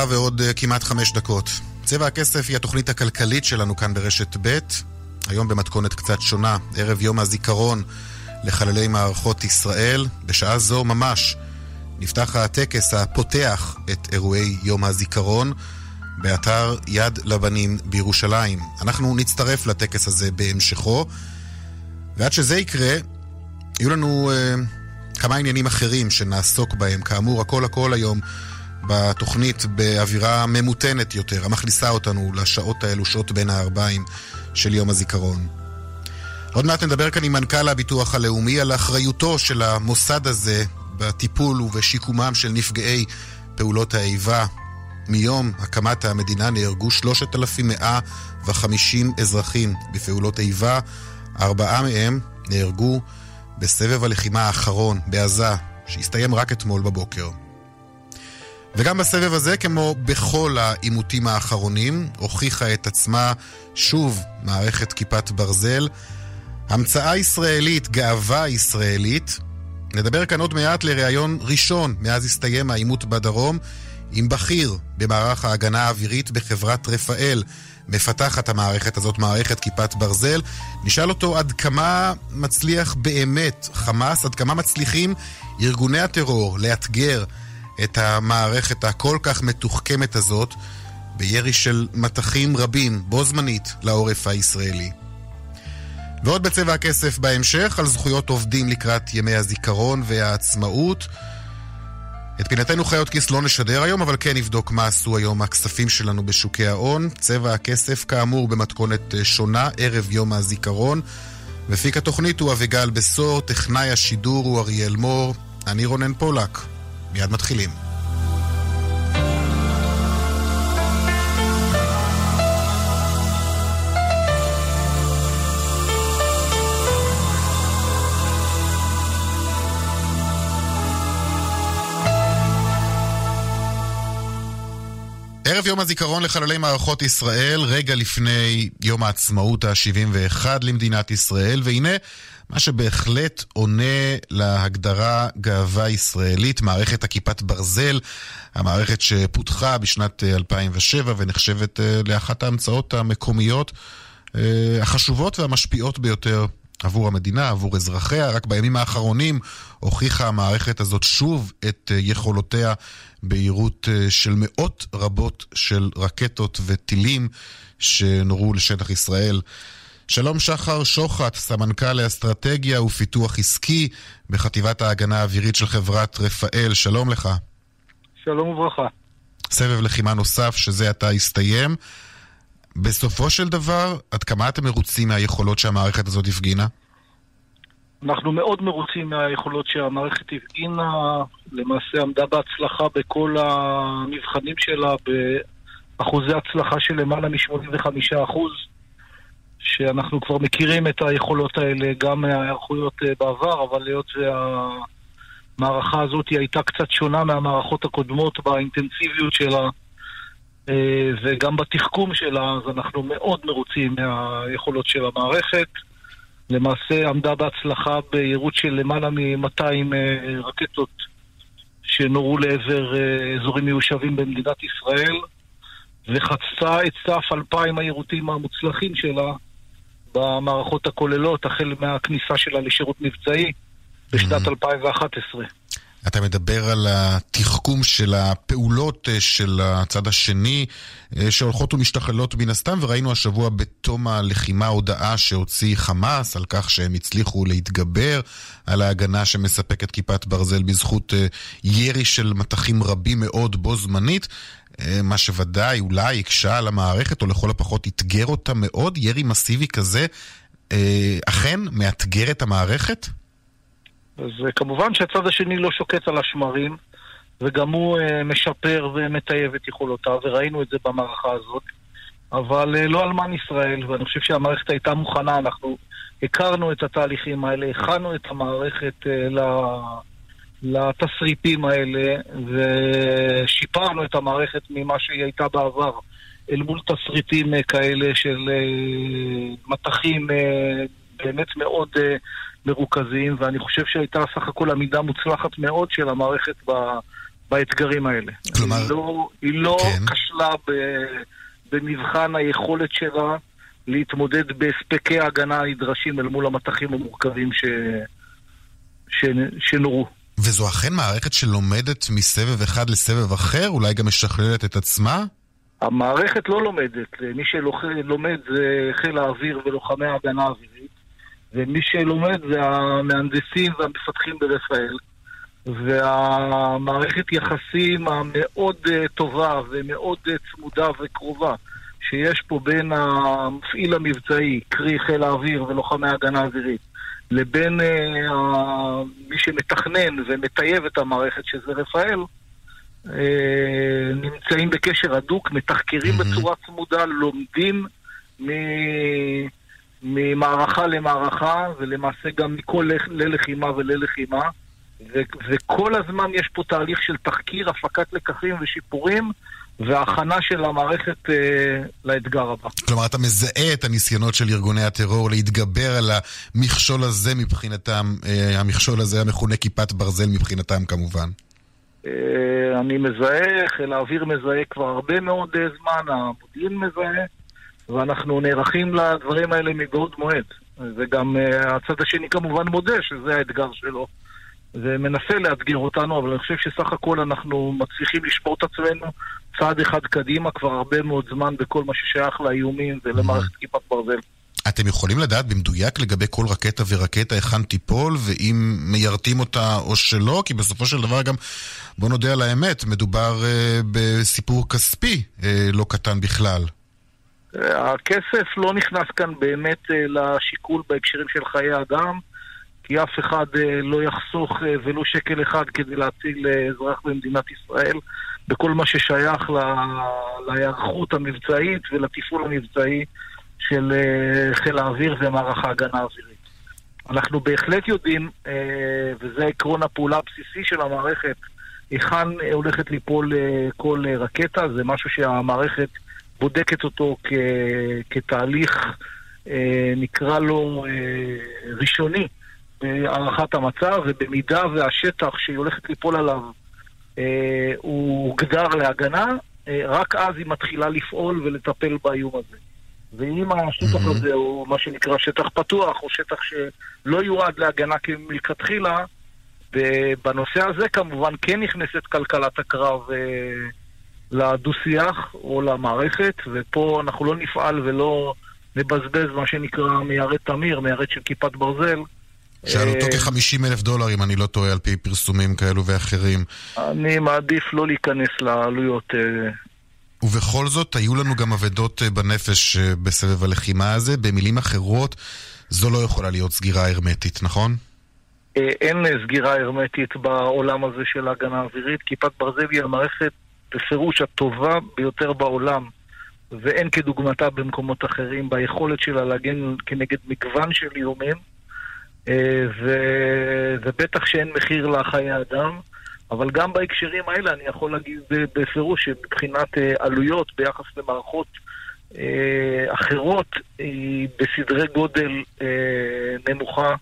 ארבע ועוד uh, כמעט חמש דקות. צבע הכסף היא התוכנית הכלכלית שלנו כאן ברשת ב', היום במתכונת קצת שונה, ערב יום הזיכרון לחללי מערכות ישראל. בשעה זו ממש נפתח הטקס הפותח את אירועי יום הזיכרון באתר יד לבנים בירושלים. אנחנו נצטרף לטקס הזה בהמשכו, ועד שזה יקרה, יהיו לנו uh, כמה עניינים אחרים שנעסוק בהם. כאמור, הכל הכל היום בתוכנית באווירה ממותנת יותר, המכניסה אותנו לשעות האלו, שעות בין הערביים של יום הזיכרון. עוד מעט נדבר כאן עם מנכ"ל הביטוח הלאומי על אחריותו של המוסד הזה בטיפול ובשיקומם של נפגעי פעולות האיבה. מיום הקמת המדינה נהרגו 3,150 אזרחים בפעולות איבה, ארבעה מהם נהרגו בסבב הלחימה האחרון בעזה, שהסתיים רק אתמול בבוקר. וגם בסבב הזה, כמו בכל העימותים האחרונים, הוכיחה את עצמה שוב מערכת כיפת ברזל. המצאה ישראלית, גאווה ישראלית. נדבר כאן עוד מעט לראיון ראשון מאז הסתיים העימות בדרום עם בכיר במערך ההגנה האווירית בחברת רפאל. מפתחת המערכת הזאת, מערכת כיפת ברזל. נשאל אותו עד כמה מצליח באמת חמאס, עד כמה מצליחים ארגוני הטרור לאתגר את המערכת הכל כך מתוחכמת הזאת בירי של מטחים רבים בו זמנית לעורף הישראלי. ועוד בצבע הכסף בהמשך על זכויות עובדים לקראת ימי הזיכרון והעצמאות. את פינתנו חיות כיס לא נשדר היום, אבל כן נבדוק מה עשו היום הכספים שלנו בשוקי ההון. צבע הכסף כאמור במתכונת שונה, ערב יום הזיכרון. מפיק התוכנית הוא אביגל בשור, טכנאי השידור הוא אריאל מור, אני רונן פולק. מיד מתחילים. ערב יום הזיכרון לחללי מערכות ישראל, רגע לפני יום העצמאות ה-71 למדינת ישראל, והנה מה שבהחלט עונה להגדרה גאווה ישראלית, מערכת הכיפת ברזל, המערכת שפותחה בשנת 2007 ונחשבת אה, לאחת ההמצאות המקומיות אה, החשובות והמשפיעות ביותר עבור המדינה, עבור אזרחיה. רק בימים האחרונים הוכיחה המערכת הזאת שוב את אה, יכולותיה בהירות של מאות רבות של רקטות וטילים שנורו לשטח ישראל. שלום שחר שוחט, סמנכ"ל לאסטרטגיה ופיתוח עסקי בחטיבת ההגנה האווירית של חברת רפאל, שלום לך. שלום וברכה. סבב לחימה נוסף שזה עתה הסתיים. בסופו של דבר, עד כמה אתם מרוצים מהיכולות שהמערכת הזאת הפגינה? אנחנו מאוד מרוצים מהיכולות שהמערכת הפגינה, למעשה עמדה בהצלחה בכל המבחנים שלה, באחוזי הצלחה של למעלה מ-85 אחוז. שאנחנו כבר מכירים את היכולות האלה גם מההיערכויות אה, בעבר, אבל היות והמערכה הזאת הייתה קצת שונה מהמערכות הקודמות באינטנסיביות שלה אה, וגם בתחכום שלה, אז אנחנו מאוד מרוצים מהיכולות של המערכת. למעשה עמדה בהצלחה ביירוט של למעלה מ-200 אה, רקטות שנורו לעבר אזורים מיושבים במדינת ישראל וחצתה את סף אלפיים היירוטים המוצלחים שלה במערכות הכוללות, החל מהכניסה שלה לשירות מבצעי בשנת 2011. Mm-hmm. אתה מדבר על התחכום של הפעולות אה, של הצד השני אה, שהולכות ומשתכללות מן הסתם, וראינו השבוע בתום הלחימה הודעה שהוציא חמאס על כך שהם הצליחו להתגבר על ההגנה שמספקת כיפת ברזל בזכות אה, ירי של מטחים רבים מאוד בו זמנית. אה, מה שוודאי אולי הקשה על המערכת, או לכל הפחות אתגר אותה מאוד, ירי מסיבי כזה, אה, אכן מאתגר את המערכת? אז אה, כמובן שהצד השני לא שוקט על השמרים, וגם הוא משפר ומטייב את יכולותיו, וראינו את זה במערכה הזאת. אבל לא אלמן ישראל, ואני חושב שהמערכת הייתה מוכנה, אנחנו הכרנו את התהליכים האלה, הכנו את המערכת ל... לתסריטים האלה ושיפרנו את המערכת ממה שהיא הייתה בעבר אל מול תסריטים אה, כאלה של אה, מטחים אה, באמת מאוד מרוכזים ואני חושב שהייתה סך הכל עמידה מוצלחת מאוד של המערכת באתגרים האלה. כלומר... היא לא, היא לא כן. כשלה ב, במבחן היכולת שלה להתמודד בהספקי ההגנה הנדרשים אל מול המטחים המורכבים ש, ש, שנורו. וזו אכן מערכת שלומדת מסבב אחד לסבב אחר? אולי גם משכללת את עצמה? המערכת לא לומדת, מי שלומד זה חיל האוויר ולוחמי ההגנה האווירית, ומי שלומד זה המהנדסים והמפתחים ברפאל. והמערכת יחסים המאוד אה, טובה ומאוד אה, צמודה וקרובה שיש פה בין המפעיל המבצעי, קרי חיל האוויר ולוחמי ההגנה האווירית, לבין uh, מי שמתכנן ומטייב את המערכת, שזה רפאל, uh, נמצאים בקשר הדוק, מתחקרים mm-hmm. בצורה צמודה, לומדים מ- ממערכה למערכה, ולמעשה גם מכל ללחימה וללחימה. ו- וכל הזמן יש פה תהליך של תחקיר, הפקת לקחים ושיפורים, והכנה של המערכת אה, לאתגר הבא. כלומר, אתה מזהה את הניסיונות של ארגוני הטרור להתגבר על המכשול הזה מבחינתם, אה, המכשול הזה המכונה כיפת ברזל מבחינתם כמובן. אה, אני מזהה, חיל האוויר מזהה כבר הרבה מאוד אה, זמן, המודיעין מזהה, ואנחנו נערכים לדברים האלה מבעוד מועד. וגם אה, הצד השני כמובן מודה שזה האתגר שלו. ומנסה לאתגר אותנו, אבל אני חושב שסך הכל אנחנו מצליחים לשבור את עצמנו צעד אחד קדימה כבר הרבה מאוד זמן בכל מה ששייך לאיומים ולמערכת כיפת ברזל. אתם יכולים לדעת במדויק לגבי כל רקטה ורקטה היכן תיפול, ואם מיירטים אותה או שלא? כי בסופו של דבר גם, בוא נודה על האמת, מדובר uh, בסיפור כספי uh, לא קטן בכלל. הכסף לא נכנס כאן באמת לשיקול בהקשרים של חיי אדם. כי אף אחד אה, לא יחסוך אה, ולו שקל אחד כדי להציל אה, אזרח במדינת ישראל בכל מה ששייך להיערכות המבצעית ולתפעול המבצעי של חיל האוויר ומערך ההגנה האווירית. אנחנו בהחלט יודעים, וזה עקרון הפעולה הבסיסי של המערכת, היכן הולכת ליפול כל רקטה, זה משהו שהמערכת בודקת אותו כ- כתהליך, נקרא לו, ראשוני. בהערכת המצב, ובמידה והשטח שהיא הולכת ליפול עליו אה, הוא הוגדר להגנה, אה, רק אז היא מתחילה לפעול ולטפל באיום הזה. ואם השטח mm-hmm. הזה הוא מה שנקרא שטח פתוח, או שטח שלא יועד להגנה מלכתחילה, בנושא הזה כמובן כן נכנסת כלכלת הקרב אה, לדו-שיח או למערכת, ופה אנחנו לא נפעל ולא נבזבז מה שנקרא מיירט תמיר, מיירט של כיפת ברזל, שעלותו אה, כ-50 אלף דולר, אם אני לא טועה, על פי פרסומים כאלו ואחרים. אני מעדיף לא להיכנס לעלויות. אה, ובכל זאת, היו לנו גם אבדות אה, בנפש בסבב הלחימה הזה. במילים אחרות, זו לא יכולה להיות סגירה הרמטית, נכון? אין סגירה הרמטית בעולם הזה של ההגנה האווירית. כיפת ברזל היא המערכת בפירוש הטובה ביותר בעולם, ואין כדוגמתה במקומות אחרים, ביכולת שלה להגן כנגד מגוון של איומים. אה. ובטח שאין מחיר לחיי אדם, אבל גם בהקשרים האלה אני יכול להגיד בפירוש שמבחינת אה, עלויות ביחס למערכות אה, אחרות היא בסדרי גודל נמוכה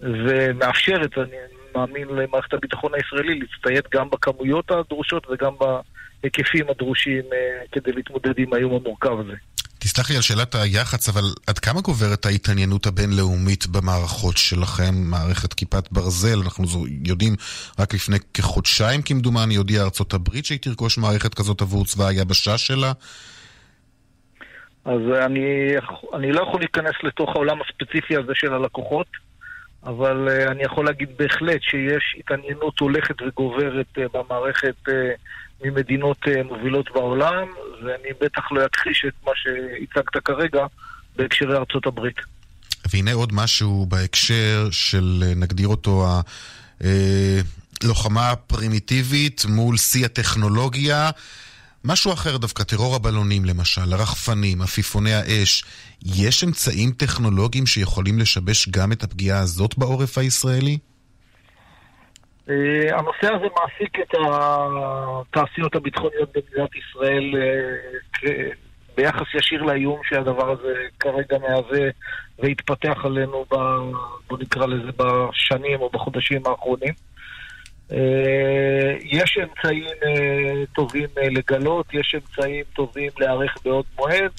ומאפשרת, אני מאמין למערכת הביטחון הישראלי, להצטייד גם בכמויות הדרושות וגם בהיקפים הדרושים כדי להתמודד עם האיום המורכב הזה. תסלח לי על שאלת היח"צ, אבל עד כמה גוברת ההתעניינות הבינלאומית במערכות שלכם, מערכת כיפת ברזל? אנחנו יודעים, רק לפני כחודשיים כמדומני הודיעה ארצות הברית שהיא תרכוש מערכת כזאת עבור צבא היבשה שלה. אז אני, אני לא יכול להיכנס לתוך העולם הספציפי הזה של הלקוחות, אבל uh, אני יכול להגיד בהחלט שיש התעניינות הולכת וגוברת uh, במערכת uh, ממדינות uh, מובילות בעולם, ואני בטח לא אכחיש את מה שהצגת כרגע בהקשרי ארצות הברית. והנה עוד משהו בהקשר של, נגדיר אותו, הלוחמה אה, הפרימיטיבית מול שיא הטכנולוגיה. משהו אחר דווקא, טרור הבלונים למשל, הרחפנים, עפיפוני האש. יש אמצעים טכנולוגיים שיכולים לשבש גם את הפגיעה הזאת בעורף הישראלי? אה, הנושא הזה מעסיק את התעשיות הביטחוניות במדינת ישראל אה, ביחס ישיר לאיום שהדבר הזה כרגע מהווה והתפתח עלינו, ב, בוא נקרא לזה, בשנים או בחודשים האחרונים. יש אמצעים טובים לגלות, יש אמצעים טובים להיערך בעוד מועד.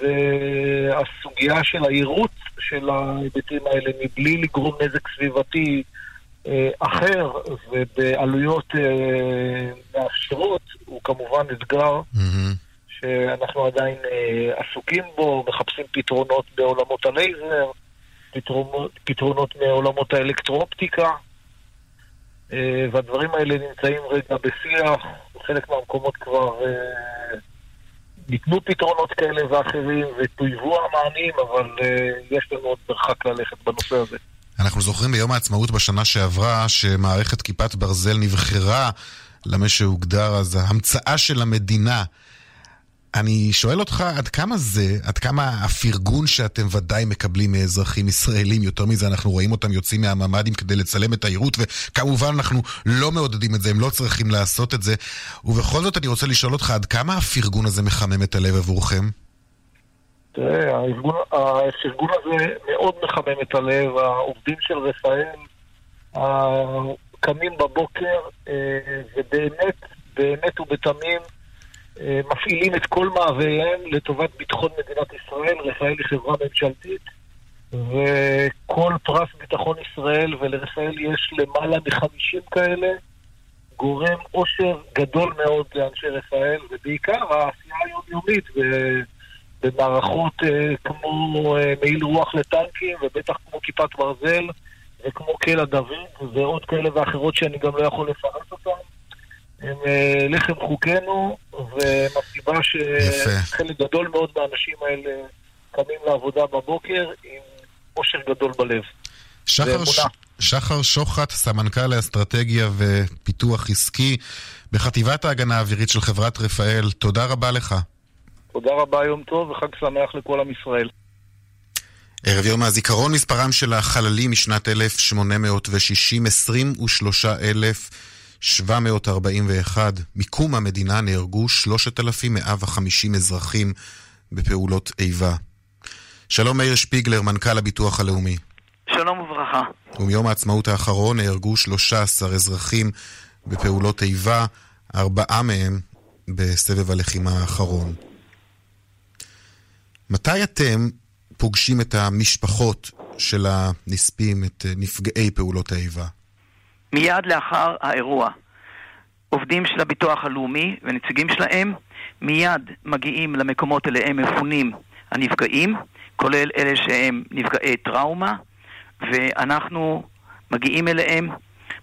והסוגיה של העירות של ההיבטים האלה מבלי לגרום נזק סביבתי אחר ובעלויות מאפשרות הוא כמובן אתגר. שאנחנו עדיין עסוקים בו, מחפשים פתרונות בעולמות הלייזר, פתרונות, פתרונות מעולמות האלקטרואופטיקה והדברים האלה נמצאים רגע בשיח, בחלק מהמקומות כבר ניתנו פתרונות כאלה ואחרים וטויבו המענים, אבל uh, יש לנו עוד מרחק ללכת בנושא הזה. אנחנו זוכרים ביום העצמאות בשנה שעברה שמערכת כיפת ברזל נבחרה למה שהוגדר אז ההמצאה של המדינה. אני שואל אותך, עד כמה זה, עד כמה הפרגון שאתם ודאי מקבלים מאזרחים ישראלים, יותר מזה אנחנו רואים אותם יוצאים מהממ"דים כדי לצלם את העירות, וכמובן אנחנו לא מעודדים את זה, הם לא צריכים לעשות את זה. ובכל זאת אני רוצה לשאול אותך, עד כמה הפרגון הזה מחמם את הלב עבורכם? תראה, הפרגון הזה מאוד מחמם את הלב, העובדים של רפאל קמים בבוקר אה, ובאמת, באמת ובתמים מפעילים את כל מאווייהם לטובת ביטחון מדינת ישראל. רפאל היא חברה ממשלתית, וכל פרס ביטחון ישראל, ולרפאל יש למעלה מחמישים כאלה, גורם עושר גדול מאוד לאנשי רפאל, ובעיקר העשייה היומיומית במערכות אה, כמו אה, מעיל רוח לטנקים, ובטח כמו כיפת ברזל, וכמו קלע דוד, ועוד כאלה ואחרות שאני גם לא יכול לפרט אותן. הם אה, לחם חוקנו, ומסיבה שחלק גדול מאוד מהאנשים האלה קמים לעבודה בבוקר עם עושר גדול בלב. שחר, ש... שחר שוחט, סמנכ"ל לאסטרטגיה ופיתוח עסקי בחטיבת ההגנה האווירית של חברת רפאל, תודה רבה לך. תודה רבה, יום טוב וחג שמח לכל עם ישראל. ערב יום הזיכרון, מספרם של החללים משנת 1860, 23,000 741 מקום המדינה נהרגו 3,150 אזרחים בפעולות איבה. שלום מאיר שפיגלר, מנכ"ל הביטוח הלאומי. שלום וברכה. ומיום העצמאות האחרון נהרגו 13 אזרחים בפעולות איבה, ארבעה מהם בסבב הלחימה האחרון. מתי אתם פוגשים את המשפחות של הנספים, את נפגעי פעולות האיבה? מיד לאחר האירוע. עובדים של הביטוח הלאומי ונציגים שלהם מיד מגיעים למקומות אליהם מפונים הנפגעים, כולל אלה שהם נפגעי טראומה, ואנחנו מגיעים אליהם,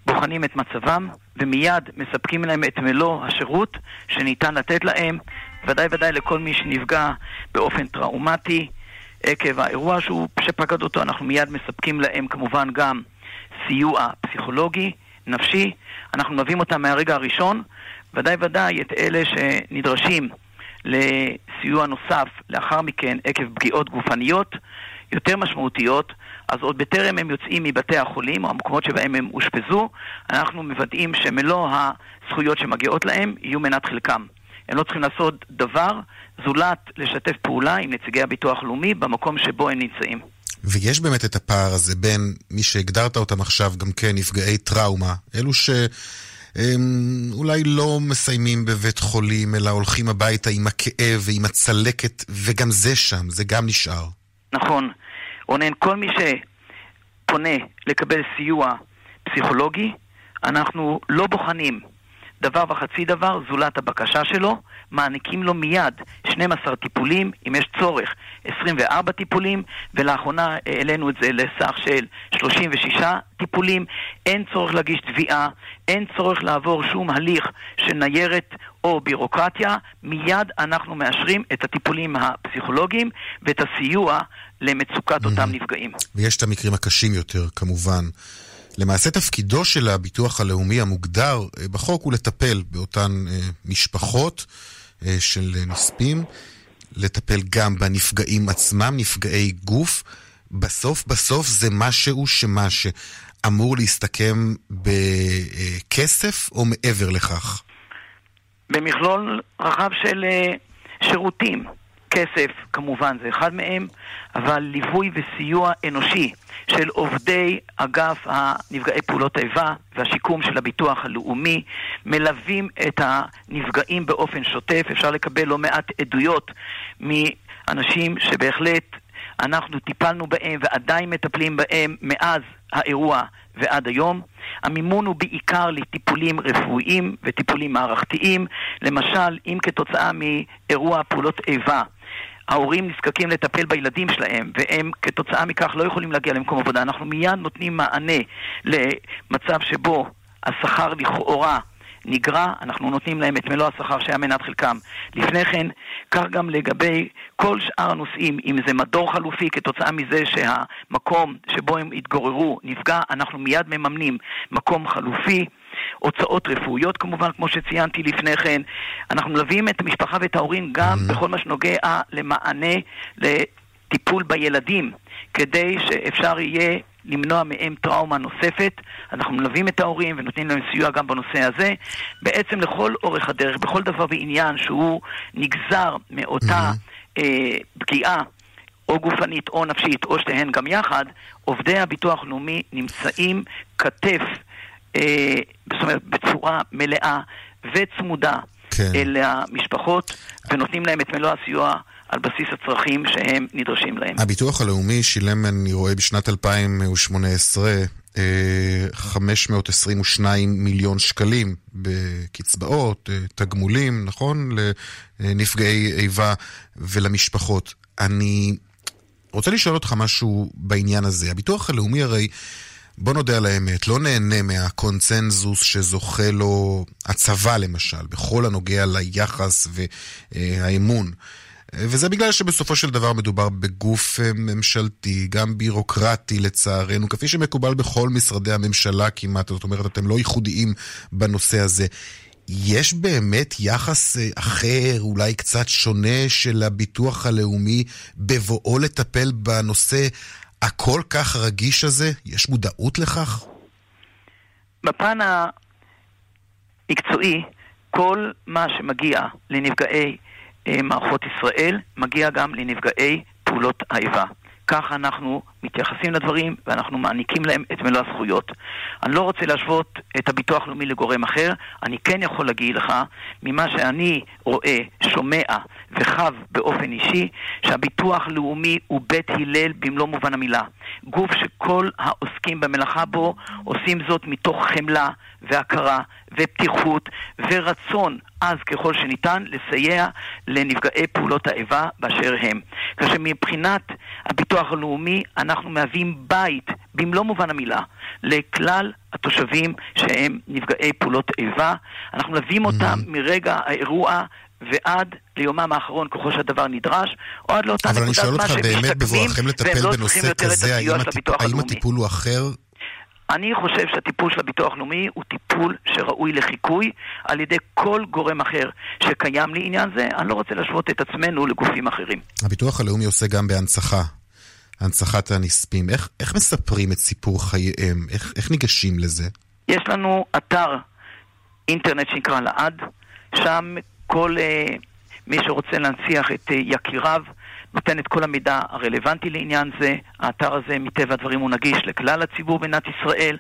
בוחנים את מצבם, ומיד מספקים להם את מלוא השירות שניתן לתת להם, ודאי ודאי לכל מי שנפגע באופן טראומטי עקב האירוע שהוא, שפקד אותו, אנחנו מיד מספקים להם כמובן גם סיוע פסיכולוגי, נפשי, אנחנו מביאים אותם מהרגע הראשון, ודאי ודאי את אלה שנדרשים לסיוע נוסף לאחר מכן עקב פגיעות גופניות יותר משמעותיות, אז עוד בטרם הם יוצאים מבתי החולים או המקומות שבהם הם אושפזו, אנחנו מוודאים שמלוא הזכויות שמגיעות להם יהיו מנת חלקם. הם לא צריכים לעשות דבר זולת לשתף פעולה עם נציגי הביטוח הלאומי במקום שבו הם נמצאים. ויש באמת את הפער הזה בין מי שהגדרת אותם עכשיו גם כן נפגעי טראומה, אלו ש... הם אולי לא מסיימים בבית חולים, אלא הולכים הביתה עם הכאב ועם הצלקת, וגם זה שם, זה גם נשאר. נכון. רונן, כל מי שפונה לקבל סיוע פסיכולוגי, אנחנו לא בוחנים דבר וחצי דבר זולת הבקשה שלו, מעניקים לו מיד 12 טיפולים, אם יש צורך 24 טיפולים, ולאחרונה העלינו את זה לסך של 36 טיפולים. אין צורך להגיש תביעה, אין צורך לעבור שום הליך של ניירת או בירוקרטיה, מיד אנחנו מאשרים את הטיפולים הפסיכולוגיים ואת הסיוע למצוקת אותם נפגעים. ויש את המקרים הקשים יותר, כמובן. למעשה תפקידו של הביטוח הלאומי המוגדר אה, בחוק הוא לטפל באותן אה, משפחות אה, של נספים, לטפל גם בנפגעים עצמם, נפגעי גוף. בסוף בסוף זה משהו שמה שאמור להסתכם בכסף או מעבר לכך? במכלול רחב של שירותים. כסף כמובן זה אחד מהם, אבל ליווי וסיוע אנושי של עובדי אגף הנפגעי פעולות האיבה והשיקום של הביטוח הלאומי מלווים את הנפגעים באופן שוטף. אפשר לקבל לא מעט עדויות מאנשים שבהחלט אנחנו טיפלנו בהם ועדיין מטפלים בהם מאז האירוע ועד היום. המימון הוא בעיקר לטיפולים רפואיים וטיפולים מערכתיים. למשל, אם כתוצאה מאירוע פעולות איבה ההורים נזקקים לטפל בילדים שלהם, והם כתוצאה מכך לא יכולים להגיע למקום עבודה. אנחנו מיד נותנים מענה למצב שבו השכר לכאורה נגרע, אנחנו נותנים להם את מלוא השכר שהיה מנת חלקם. לפני כן, כך גם לגבי כל שאר הנושאים, אם זה מדור חלופי כתוצאה מזה שהמקום שבו הם התגוררו נפגע, אנחנו מיד מממנים מקום חלופי. הוצאות רפואיות כמובן, כמו שציינתי לפני כן. אנחנו מלווים את המשפחה ואת ההורים גם mm-hmm. בכל מה שנוגע למענה לטיפול בילדים, כדי שאפשר יהיה למנוע מהם טראומה נוספת. אנחנו מלווים את ההורים ונותנים להם סיוע גם בנושא הזה. בעצם לכל אורך הדרך, בכל דבר בעניין שהוא נגזר מאותה mm-hmm. אה, פגיעה או גופנית או נפשית או שתיהן גם יחד, עובדי הביטוח הלאומי נמצאים כתף אה, זאת אומרת, בצורה מלאה וצמודה כן. אל המשפחות, ונותנים להם את מלוא הסיוע על בסיס הצרכים שהם נדרשים להם. הביטוח הלאומי שילם, אני רואה, בשנת 2018 522 אה, מיליון שקלים בקצבאות, אה, תגמולים, נכון? לנפגעי איבה ולמשפחות. אני רוצה לשאול אותך משהו בעניין הזה. הביטוח הלאומי הרי... בוא נודה על האמת, לא נהנה מהקונצנזוס שזוכה לו הצבא למשל, בכל הנוגע ליחס והאמון. וזה בגלל שבסופו של דבר מדובר בגוף אה, ממשלתי, גם בירוקרטי לצערנו, כפי שמקובל בכל משרדי הממשלה כמעט, זאת אומרת, אתם לא ייחודיים בנושא הזה. יש באמת יחס אה, אחר, אולי קצת שונה של הביטוח הלאומי בבואו לטפל בנושא הכל כך רגיש הזה? יש מודעות לכך? בפן המקצועי, כל מה שמגיע לנפגעי מערכות ישראל, מגיע גם לנפגעי פעולות האיבה. ככה אנחנו מתייחסים לדברים ואנחנו מעניקים להם את מלוא הזכויות. אני לא רוצה להשוות את הביטוח הלאומי לגורם אחר, אני כן יכול להגיד לך, ממה שאני רואה, שומע וחב באופן אישי, שהביטוח הלאומי הוא בית הלל במלוא מובן המילה. גוף שכל העוסקים במלאכה בו עושים זאת מתוך חמלה והכרה ופתיחות ורצון עז ככל שניתן לסייע לנפגעי פעולות האיבה באשר הם. כאשר מבחינת הביטוח הלאומי אנחנו מהווים בית במלוא מובן המילה לכלל התושבים שהם נפגעי פעולות איבה. אנחנו מלווים אותם mm-hmm. מרגע האירוע ועד ליומם האחרון ככל שהדבר נדרש, או עד לאותה נקודת מה שהם משתקמים, והם לא צריכים יותר את הסיוע של הביטוח הלאומי. האם הטיפול הוא אחר אני חושב שהטיפול של הביטוח הלאומי הוא טיפול שראוי לחיקוי על ידי כל גורם אחר שקיים לעניין זה. אני לא רוצה להשוות את עצמנו לגופים אחרים. הביטוח הלאומי עושה גם בהנצחה, הנצחת הנספים. איך, איך מספרים את סיפור חייהם? איך, איך ניגשים לזה? יש לנו אתר אינטרנט שנקרא לעד, שם כל uh, מי שרוצה להנציח את uh, יקיריו נותן את כל המידע הרלוונטי לעניין זה. האתר הזה, מטבע הדברים, הוא נגיש לכלל הציבור במדינת ישראל.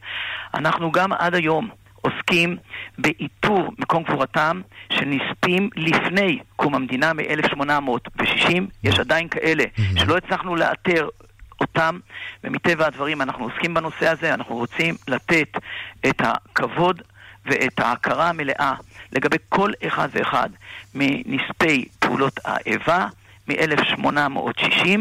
אנחנו גם עד היום עוסקים באיתור מקום קבורתם של נספים לפני קום המדינה מ-1860. יש עדיין כאלה שלא הצלחנו לאתר אותם, ומטבע הדברים אנחנו עוסקים בנושא הזה, אנחנו רוצים לתת את הכבוד ואת ההכרה המלאה לגבי כל אחד ואחד מנספי פעולות האיבה, מ-1860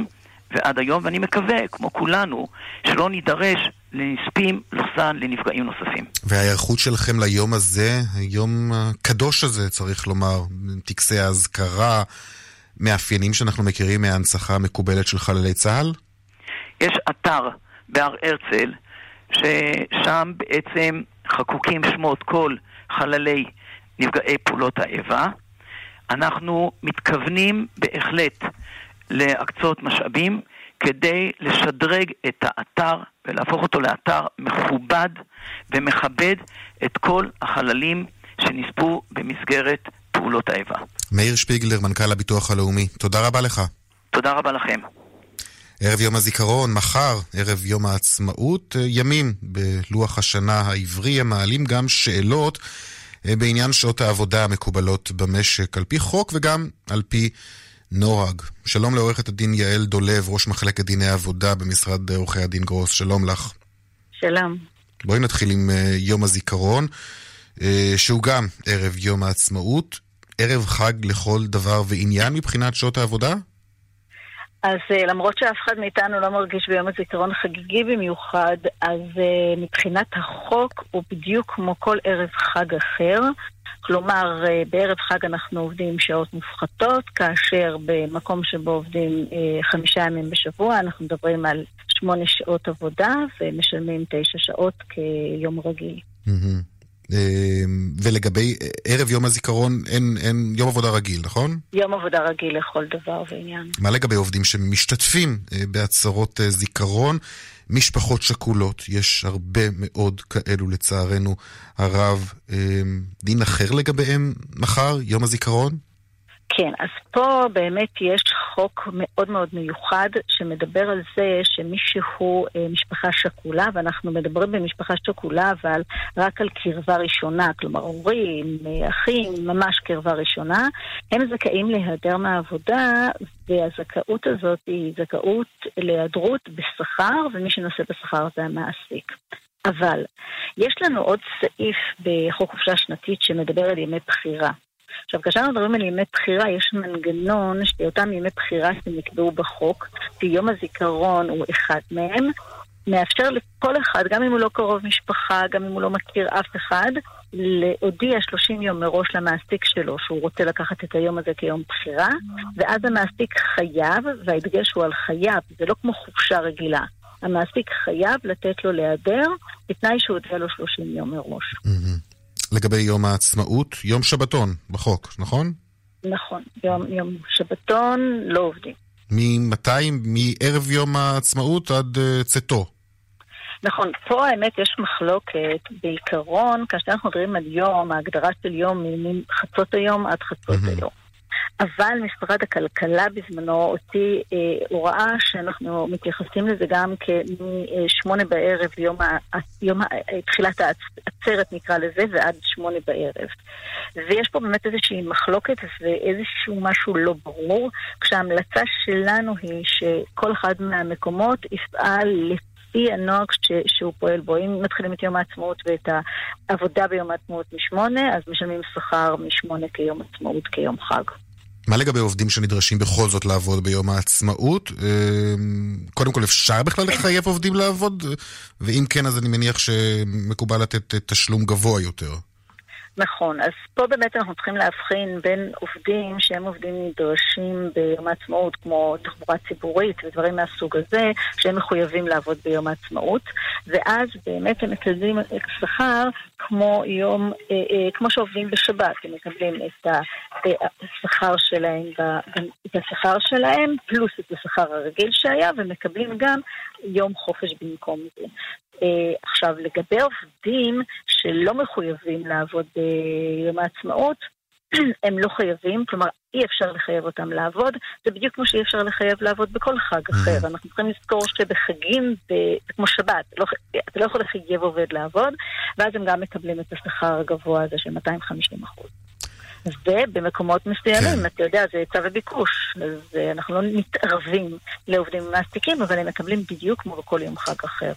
ועד היום, ואני מקווה, כמו כולנו, שלא נידרש לנספים, לוסן, לנפגעים נוספים. וההיערכות שלכם ליום הזה, היום הקדוש הזה, צריך לומר, טקסי האזכרה, מאפיינים שאנחנו מכירים מההנצחה המקובלת של חללי צה"ל? יש אתר בהר הרצל, ששם בעצם חקוקים שמות כל חללי נפגעי פעולות האיבה. אנחנו מתכוונים בהחלט להקצות משאבים כדי לשדרג את האתר ולהפוך אותו לאתר מכובד ומכבד את כל החללים שנספו במסגרת פעולות האיבה. מאיר שפיגלר, מנכ"ל הביטוח הלאומי, תודה רבה לך. תודה רבה לכם. ערב יום הזיכרון, מחר, ערב יום העצמאות, ימים בלוח השנה העברי, הם מעלים גם שאלות בעניין שעות העבודה המקובלות במשק, על פי חוק וגם על פי נוהג. שלום לעורכת הדין יעל דולב, ראש מחלקת דיני עבודה במשרד עורכי הדין גרוס, שלום לך. שלום. בואי נתחיל עם יום הזיכרון, שהוא גם ערב יום העצמאות, ערב חג לכל דבר ועניין מבחינת שעות העבודה? אז למרות שאף אחד מאיתנו לא מרגיש ביום הזיכרון חגיגי במיוחד, אז מבחינת החוק הוא בדיוק כמו כל ערב חג אחר. כלומר, בערב חג אנחנו עובדים שעות מופחתות, כאשר במקום שבו עובדים חמישה ימים בשבוע, אנחנו מדברים על שמונה שעות עבודה ומשלמים תשע שעות כיום רגיל. ולגבי ערב יום הזיכרון, אין, אין יום עבודה רגיל, נכון? יום עבודה רגיל לכל דבר ועניין. מה לגבי עובדים שמשתתפים בעצרות זיכרון? משפחות שכולות, יש הרבה מאוד כאלו לצערנו הרב. דין אחר לגביהם מחר, יום הזיכרון? כן, אז פה באמת יש חוק מאוד מאוד מיוחד שמדבר על זה שמישהו משפחה שכולה, ואנחנו מדברים במשפחה שכולה אבל רק על קרבה ראשונה, כלומר הורים, אחים, ממש קרבה ראשונה, הם זכאים להיעדר מהעבודה והזכאות הזאת היא זכאות להיעדרות בשכר ומי שנושא בשכר זה המעסיק. אבל יש לנו עוד סעיף בחוק חופשה שנתית שמדבר על ימי בחירה. עכשיו, כאשר אנחנו מדברים על ימי בחירה, יש מנגנון שאותם ימי בחירה שנקבעו בחוק, ויום הזיכרון הוא אחד מהם, מאפשר לכל אחד, גם אם הוא לא קרוב משפחה, גם אם הוא לא מכיר אף אחד, להודיע 30 יום מראש למעסיק שלו שהוא רוצה לקחת את היום הזה כיום בחירה, ואז המעסיק חייב, וההדגש הוא על חייב, זה לא כמו חופשה רגילה. המעסיק חייב לתת לו להיעדר, בתנאי שהוא הודיע לו 30 יום מראש. לגבי יום העצמאות, יום שבתון בחוק, נכון? נכון, יום, יום שבתון לא עובדים. ממתי? מערב יום העצמאות עד uh, צאתו. נכון, פה האמת יש מחלוקת בעיקרון, כאשר אנחנו מדברים על יום, ההגדרה של יום מחצות היום עד חצות mm-hmm. היום. אבל משרד הכלכלה בזמנו הוציא אה, הוראה שאנחנו מתייחסים לזה גם כשמונה בערב, יום, ה, יום ה, תחילת העצרת נקרא לזה, ועד שמונה בערב. ויש פה באמת איזושהי מחלוקת ואיזשהו משהו לא ברור, כשההמלצה שלנו היא שכל אחד מהמקומות יפעל לפי הנוהג שהוא פועל בו. אם מתחילים את יום העצמאות ואת העבודה ביום העצמאות משמונה, אז משלמים שכר משמונה כיום עצמאות, כיום חג. מה לגבי עובדים שנדרשים בכל זאת לעבוד ביום העצמאות? קודם כל, אפשר בכלל לחייב עובדים לעבוד? ואם כן, אז אני מניח שמקובל לתת תשלום גבוה יותר. נכון, אז פה באמת אנחנו צריכים להבחין בין עובדים שהם עובדים נדרשים ביום העצמאות, כמו תחבורה ציבורית ודברים מהסוג הזה, שהם מחויבים לעבוד ביום העצמאות, ואז באמת הם מקבלים שכר כמו יום, אה, אה, כמו שעובדים בשבת, הם מקבלים את השכר שלהם, את השכר שלהם, פלוס את השכר הרגיל שהיה, ומקבלים גם יום חופש במקום זה. Uh, עכשיו, לגבי עובדים שלא מחויבים לעבוד ביום העצמאות, הם לא חייבים, כלומר אי אפשר לחייב אותם לעבוד, זה בדיוק כמו שאי אפשר לחייב לעבוד בכל חג אחר. אנחנו צריכים לזכור שבחגים, ב... כמו שבת, לא... אתה לא יכול לחייב עובד לעבוד, ואז הם גם מקבלים את השכר הגבוה הזה של 250 אחוז. ובמקומות מסוימים, כן. אתה יודע, זה היצע וביקוש. אז אנחנו לא מתערבים לעובדים ומעסיקים, אבל הם מקבלים בדיוק כמו בכל יום חג אחר.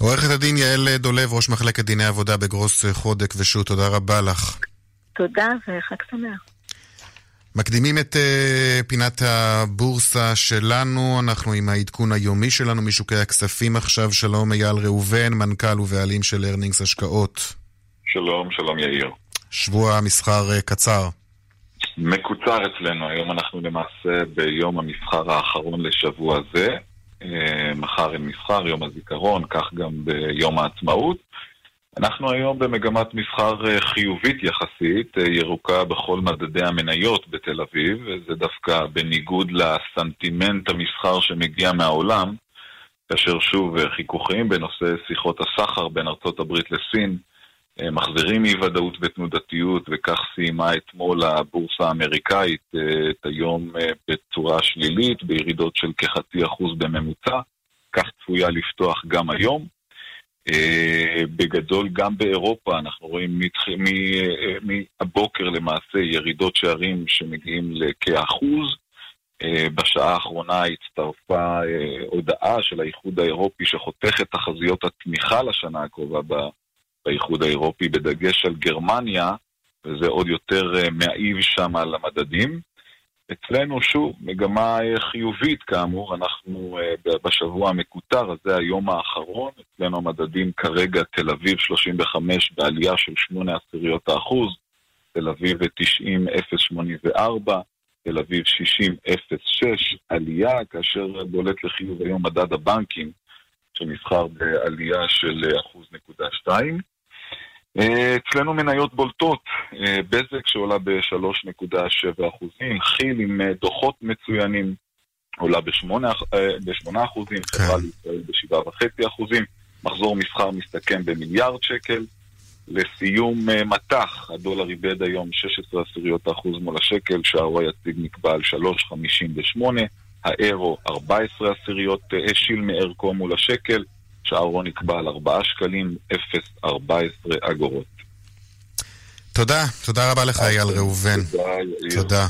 עורכת הדין יעל דולב, ראש מחלקת דיני עבודה בגרוס חודק ושות', תודה רבה לך. תודה וחג שמח. מקדימים את uh, פינת הבורסה שלנו, אנחנו עם העדכון היומי שלנו משוקי הכספים עכשיו. שלום אייל ראובן, מנכ"ל ובעלים של ארנינגס השקעות. שלום, שלום יאיר. שבוע מסחר uh, קצר. מקוצר אצלנו, היום אנחנו למעשה ביום המסחר האחרון לשבוע זה. מחר אין מסחר, יום הזיכרון, כך גם ביום העצמאות. אנחנו היום במגמת מסחר חיובית יחסית, ירוקה בכל מדדי המניות בתל אביב, וזה דווקא בניגוד לסנטימנט המסחר שמגיע מהעולם, כאשר שוב חיכוכים בנושא שיחות הסחר בין ארצות הברית לסין אה, מחזירים אי ודאות ותנודתיות, וכך סיימה אתמול הבורסה האמריקאית אה, את היום אה, בצורה שלילית, בירידות של כחצי אחוז בממוצע. כך צפויה לפתוח גם היום. בגדול, גם באירופה אנחנו רואים מהבוקר למעשה ירידות שערים שמגיעים לכאחוז. בשעה האחרונה הצטרפה הודעה של האיחוד האירופי שחותכת תחזיות התמיכה לשנה הקרובה באיחוד האירופי, בדגש על גרמניה, וזה עוד יותר אה, מעיב שם על המדדים. אצלנו, שוב, מגמה אה, חיובית כאמור, אנחנו אה, בשבוע המקוטר הזה, היום האחרון, אצלנו המדדים כרגע תל אביב 35 בעלייה של 8 עשיריות האחוז, תל אביב 90.084, תל אביב 60.06 עלייה, כאשר בולט לחיוב היום מדד הבנקים, שנסחר בעלייה של 1.2%. אה, אצלנו מניות בולטות, אה, בזק שעולה ב-3.7 אחוזים, חיל עם אה, דוחות מצוינים עולה ב-8 אחוזים, כן. חברה לישראל ב-7.5 אחוזים, מחזור מסחר מסתכם במיליארד שקל. לסיום מטח, הדולר איבד היום 16 עשיריות האחוז מול השקל, שערו היציג נקבע על 3.58, האירו 14 עשיריות השיל מערכו מול השקל, שערו נקבע על 4 שקלים 0.14 אגורות. תודה, תודה רבה לך אייל ראובן. תודה.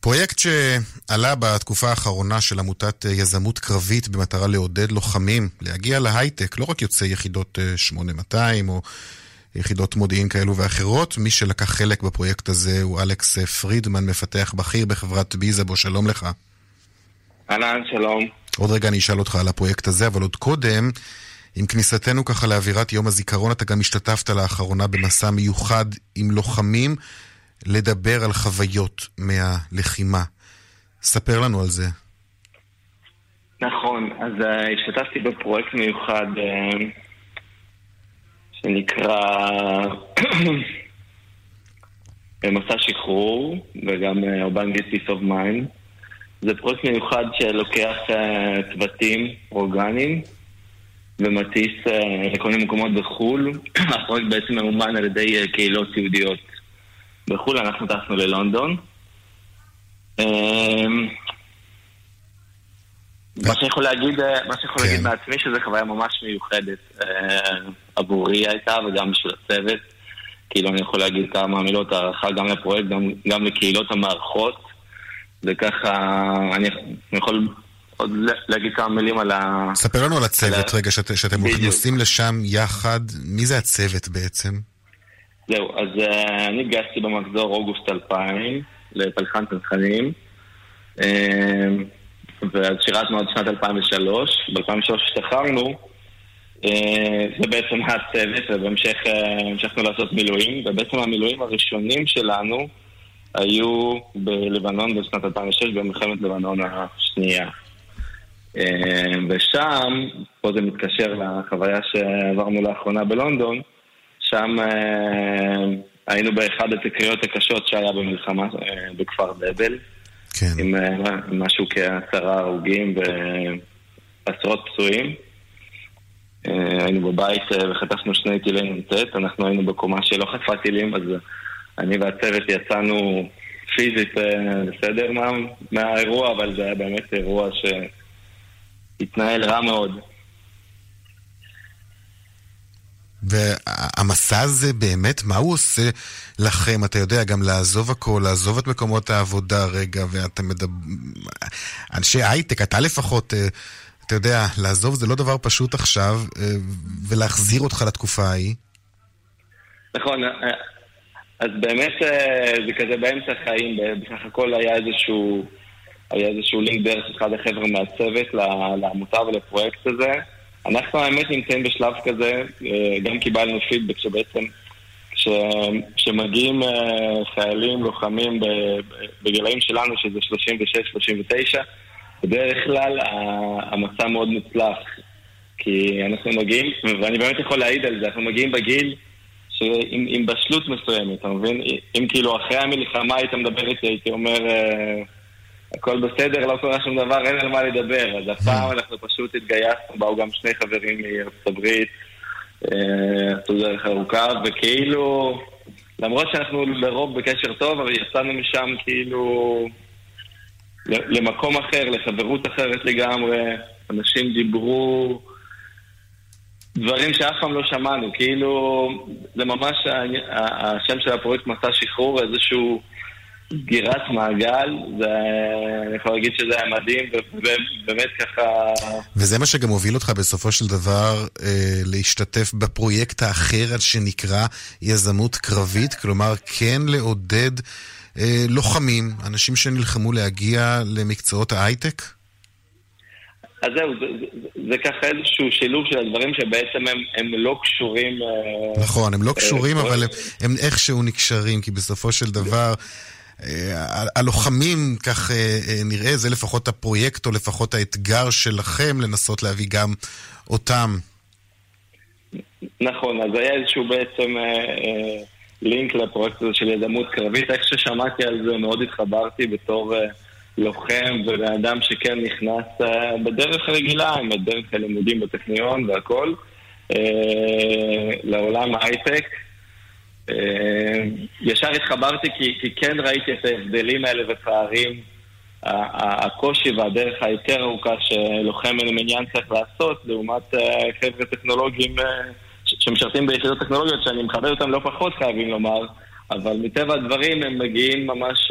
פרויקט שעלה בתקופה האחרונה של עמותת יזמות קרבית במטרה לעודד לוחמים להגיע להייטק, לא רק יוצאי יחידות 8200 או יחידות מודיעין כאלו ואחרות. מי שלקח חלק בפרויקט הזה הוא אלכס פרידמן, מפתח בכיר בחברת ביזאבו, שלום לך. אהלן, שלום. עוד רגע אני אשאל אותך על הפרויקט הזה, אבל עוד קודם, עם כניסתנו ככה לאווירת יום הזיכרון, אתה גם השתתפת לאחרונה במסע מיוחד עם לוחמים לדבר על חוויות מהלחימה. ספר לנו על זה. נכון, אז uh, השתתפתי בפרויקט מיוחד uh, שנקרא מסע שחרור, וגם uh, Peace of Mind. זה פרויקט מיוחד שלוקח uh, צוותים אורגניים ומטיס uh, לכל מיני מקומות בחו"ל. הפרויקט בעצם ממומן על ידי uh, קהילות יהודיות בחו"ל, אנחנו טסנו ללונדון. מה שיכול להגיד, מה שיכול. להגיד מעצמי שזו חוויה ממש מיוחדת עבורי הייתה וגם בשביל הצוות. כאילו אני יכול להגיד כמה מילות הערכה גם לפרויקט, גם, גם לקהילות המערכות. וככה אני יכול עוד להגיד כמה מילים על ה... ספר לנו על הצוות רגע, שאת, שאתם נוסעים לשם יחד. מי זה הצוות בעצם? זהו, אז uh, אני התגייסתי במחזור אוגוסט 2000 לפלחן צנחנים. Uh, ואז שירתנו עד שנת 2003. ב-2003 השתחררנו. Uh, זה בעצם הצוות, ובהמשך uh, המשכנו לעשות מילואים, ובעצם המילואים הראשונים שלנו היו בלבנון בשנת 2006, במלחמת לבנון השנייה. אה, ושם, פה זה מתקשר לחוויה שעברנו לאחרונה בלונדון, שם אה, היינו באחד התקריות הקשות שהיה במלחמה אה, בכפר דבל. כן. עם משהו כעשרה הרוגים ועשרות פצועים. היינו בבית וחטפנו שני טילי נ"ט, אנחנו היינו בקומה שלא חטפה טילים, אז אני והצוות יצאנו פיזית אה, בסדר מה, מהאירוע, אבל זה היה באמת אירוע שהתנהל רע מאוד. והמסע הזה באמת, מה הוא עושה לכם? אתה יודע, גם לעזוב הכל, לעזוב את מקומות העבודה רגע, ואתה מדבר... אנשי הייטק, אתה לפחות, אה, אתה יודע, לעזוב זה לא דבר פשוט עכשיו, אה, ולהחזיר אותך לתקופה ההיא. נכון, אז באמת אה, זה כזה באמצע החיים, בסך הכל היה איזשהו, היה איזשהו לינק דרך אחד החבר'ה מהצוות לעמותה ולפרויקט הזה. אנחנו האמת נמצאים בשלב כזה, אה, גם קיבלנו פידבק שבעצם כשמגיעים אה, חיילים, לוחמים בגילאים שלנו, שזה 36-39, בדרך כלל המסע מאוד מוצלח. כי אנחנו מגיעים, ואני באמת יכול להעיד על זה, אנחנו מגיעים בגיל שעם, עם בשלות מסוימת, אתה מבין? אם כאילו אחרי המלחמה היית מדבר איתי, הייתי אומר, אה, הכל בסדר, לא קורה שום דבר, אין על מה לדבר. אז הפעם אנחנו פשוט התגייסנו, באו גם שני חברים מארצות הברית, עשו דרך ארוכה, וכאילו, למרות שאנחנו לרוב בקשר טוב, אבל יצאנו משם כאילו למקום אחר, לחברות אחרת לגמרי. אנשים דיברו דברים שאף פעם לא שמענו, כאילו, זה ממש השם של הפרויקט מסע שחרור, איזשהו סגירת מעגל, זה, אני יכול להגיד שזה היה מדהים, ובאמת ככה... וזה מה שגם הוביל אותך בסופו של דבר אה, להשתתף בפרויקט האחר שנקרא יזמות קרבית, כלומר כן לעודד אה, לוחמים, אנשים שנלחמו להגיע למקצועות ההייטק? אז זהו, זה, זה, זה ככה איזשהו שילוב של הדברים שבעצם הם, הם לא קשורים... אה, נכון, הם לא קשורים, אבל הם, הם איכשהו נקשרים, כי בסופו של דבר... אה, הלוחמים, כך אה, נראה, זה לפחות הפרויקט או לפחות האתגר שלכם לנסות להביא גם אותם. נכון, אז היה איזשהו בעצם לינק לפרויקט הזה של יזמות קרבית. איך ששמעתי על זה מאוד התחברתי בתור לוחם ובן אדם שכן נכנס uh, בדרך רגילה, עם הדרך הלימודים בטכניון והכל, uh, לעולם ההייטק. Uh, ישר התחברתי כי, כי כן ראיתי את ההבדלים האלה ופערים, הקושי והדרך היותר ארוכה שלוחם מן המניין צריך לעשות, לעומת חבר'ה טכנולוגיים שמשרתים ביחידות טכנולוגיות, שאני מכבד אותם לא פחות חייבים לומר, אבל מטבע הדברים הם מגיעים ממש...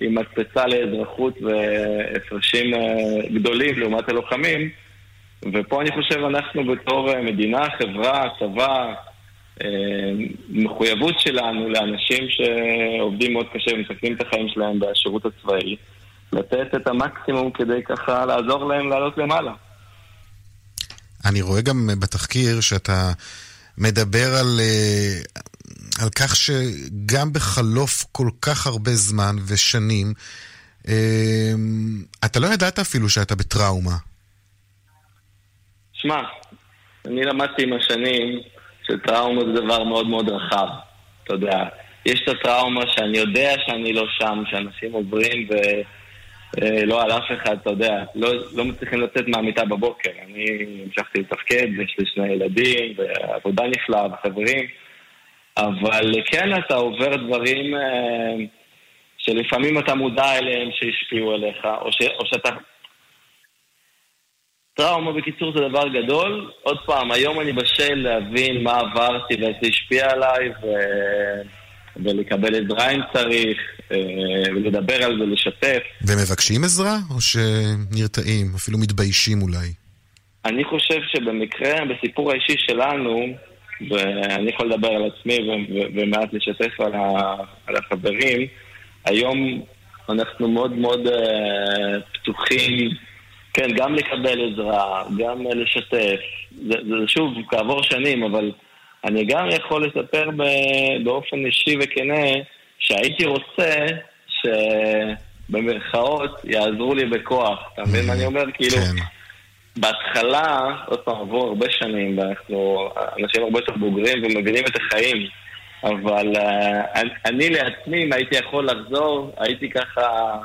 עם מקפצה לאזרחות והפרשים אה, גדולים לעומת הלוחמים. ופה אני חושב אנחנו בתור אה, מדינה, חברה, צבא, אה, מחויבות שלנו לאנשים שעובדים מאוד קשה ומסכנים את החיים שלהם בשירות הצבאי, לתת את המקסימום כדי ככה לעזור להם לעלות למעלה. אני רואה גם בתחקיר שאתה מדבר על על כך שגם בחלוף כל כך הרבה זמן ושנים, אמ, אתה לא ידעת אפילו שאתה בטראומה. שמע, אני למדתי עם השנים שטראומה זה דבר מאוד מאוד רחב. אתה יודע, יש את הטראומה שאני יודע שאני לא שם, שאנשים עוברים ולא על אף אחד, אתה יודע, לא, לא מצליחים לצאת מהמיטה בבוקר. אני המשכתי לתפקד, יש לי שני ילדים, ועבודה נפלאה, וחברים. אבל כן אתה עובר דברים אה, שלפעמים אתה מודע אליהם שהשפיעו עליך, או, ש, או שאתה... טראומה בקיצור זה דבר גדול. עוד פעם, היום אני בשל להבין מה עברתי ואיך זה השפיע עליי, ו... ולקבל עזרה אם צריך, אה, ולדבר על זה, לשתף. ומבקשים עזרה, או שנרתעים, אפילו מתביישים אולי? אני חושב שבמקרה, בסיפור האישי שלנו, ואני יכול לדבר על עצמי ומעט לשתף על, על החברים. היום אנחנו מאוד מאוד uh, פתוחים, כן, גם לקבל עזרה, גם uh, לשתף. זה, זה שוב, כעבור שנים, אבל אני גם יכול לספר באופן אישי וכנה שהייתי רוצה שבמרכאות יעזרו לי בכוח. אתה מבין מה אני אומר? כאילו... בהתחלה, עוד פעם, עברו הרבה שנים, ואנחנו אנשים הרבה יותר בוגרים ומבינים את החיים, אבל uh, אני לעצמי, אם הייתי יכול לחזור, הייתי ככה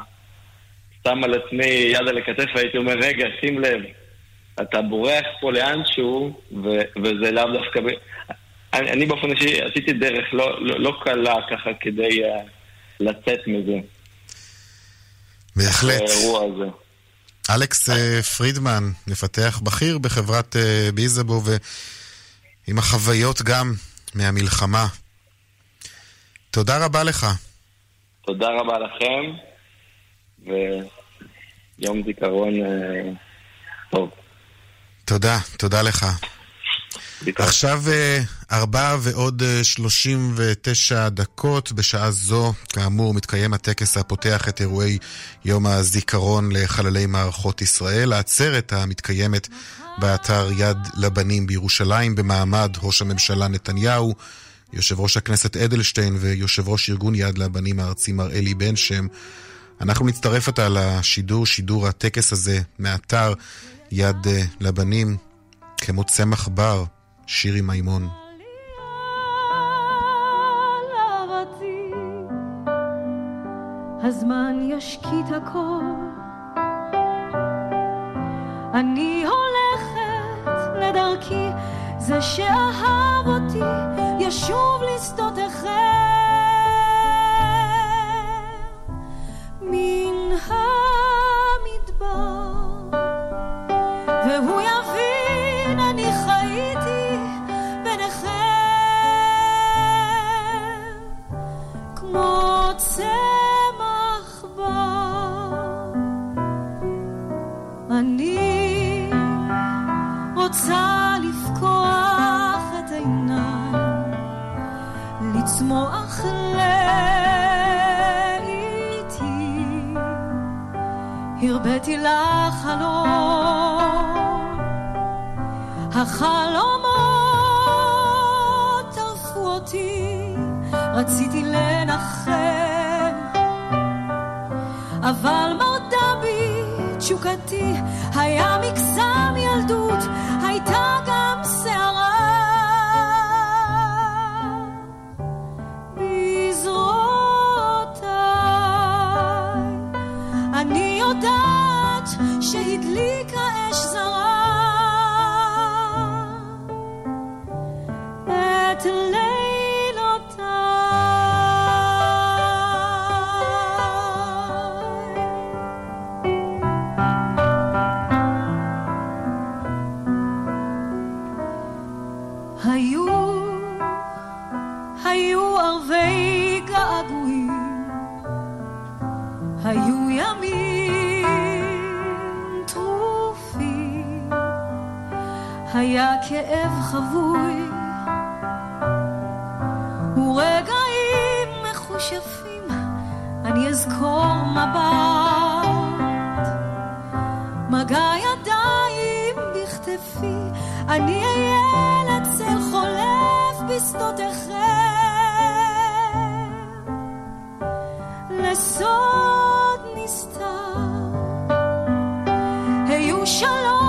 שם על עצמי יד על הכתף והייתי אומר, רגע, שים לב, אתה בורח פה לאנשהו, ו- וזה לאו דווקא... ב... אני, אני באופן אישי עשיתי דרך לא, לא, לא קלה ככה כדי uh, לצאת מזה. בהחלט. האירוע הזה. אלכס אה, פרידמן, מפתח בכיר בחברת אה, ביזבו, ועם החוויות גם מהמלחמה. תודה רבה לך. תודה רבה לכם, ויום זיכרון אה, טוב. תודה, תודה לך. עכשיו ארבע ועוד אה, שלושים ותשע דקות. בשעה זו, כאמור, מתקיים הטקס הפותח את אירועי יום הזיכרון לחללי מערכות ישראל. העצרת המתקיימת באתר יד לבנים בירושלים במעמד ראש הממשלה נתניהו, יושב ראש הכנסת אדלשטיין ויושב ראש ארגון יד לבנים הארצי מר אלי בן שם. אנחנו נצטרף עתה לשידור, שידור הטקס הזה מאתר יד אה, לבנים, כמו צמח בר. שירי מימון. הזמן ישקיט הכל. אני הולכת לדרכי זה שאהב אותי ישוב לשדות הרביתי לך חלום החלומות טרפו אותי רציתי לנחם היו ימים טרופים, היה כאב חבוי, ורגעים מחושפים, אני אזכור מבט, מגע ידיים בכתפי, אני אהיה לצל חולף בשדותיכם, לסוד היו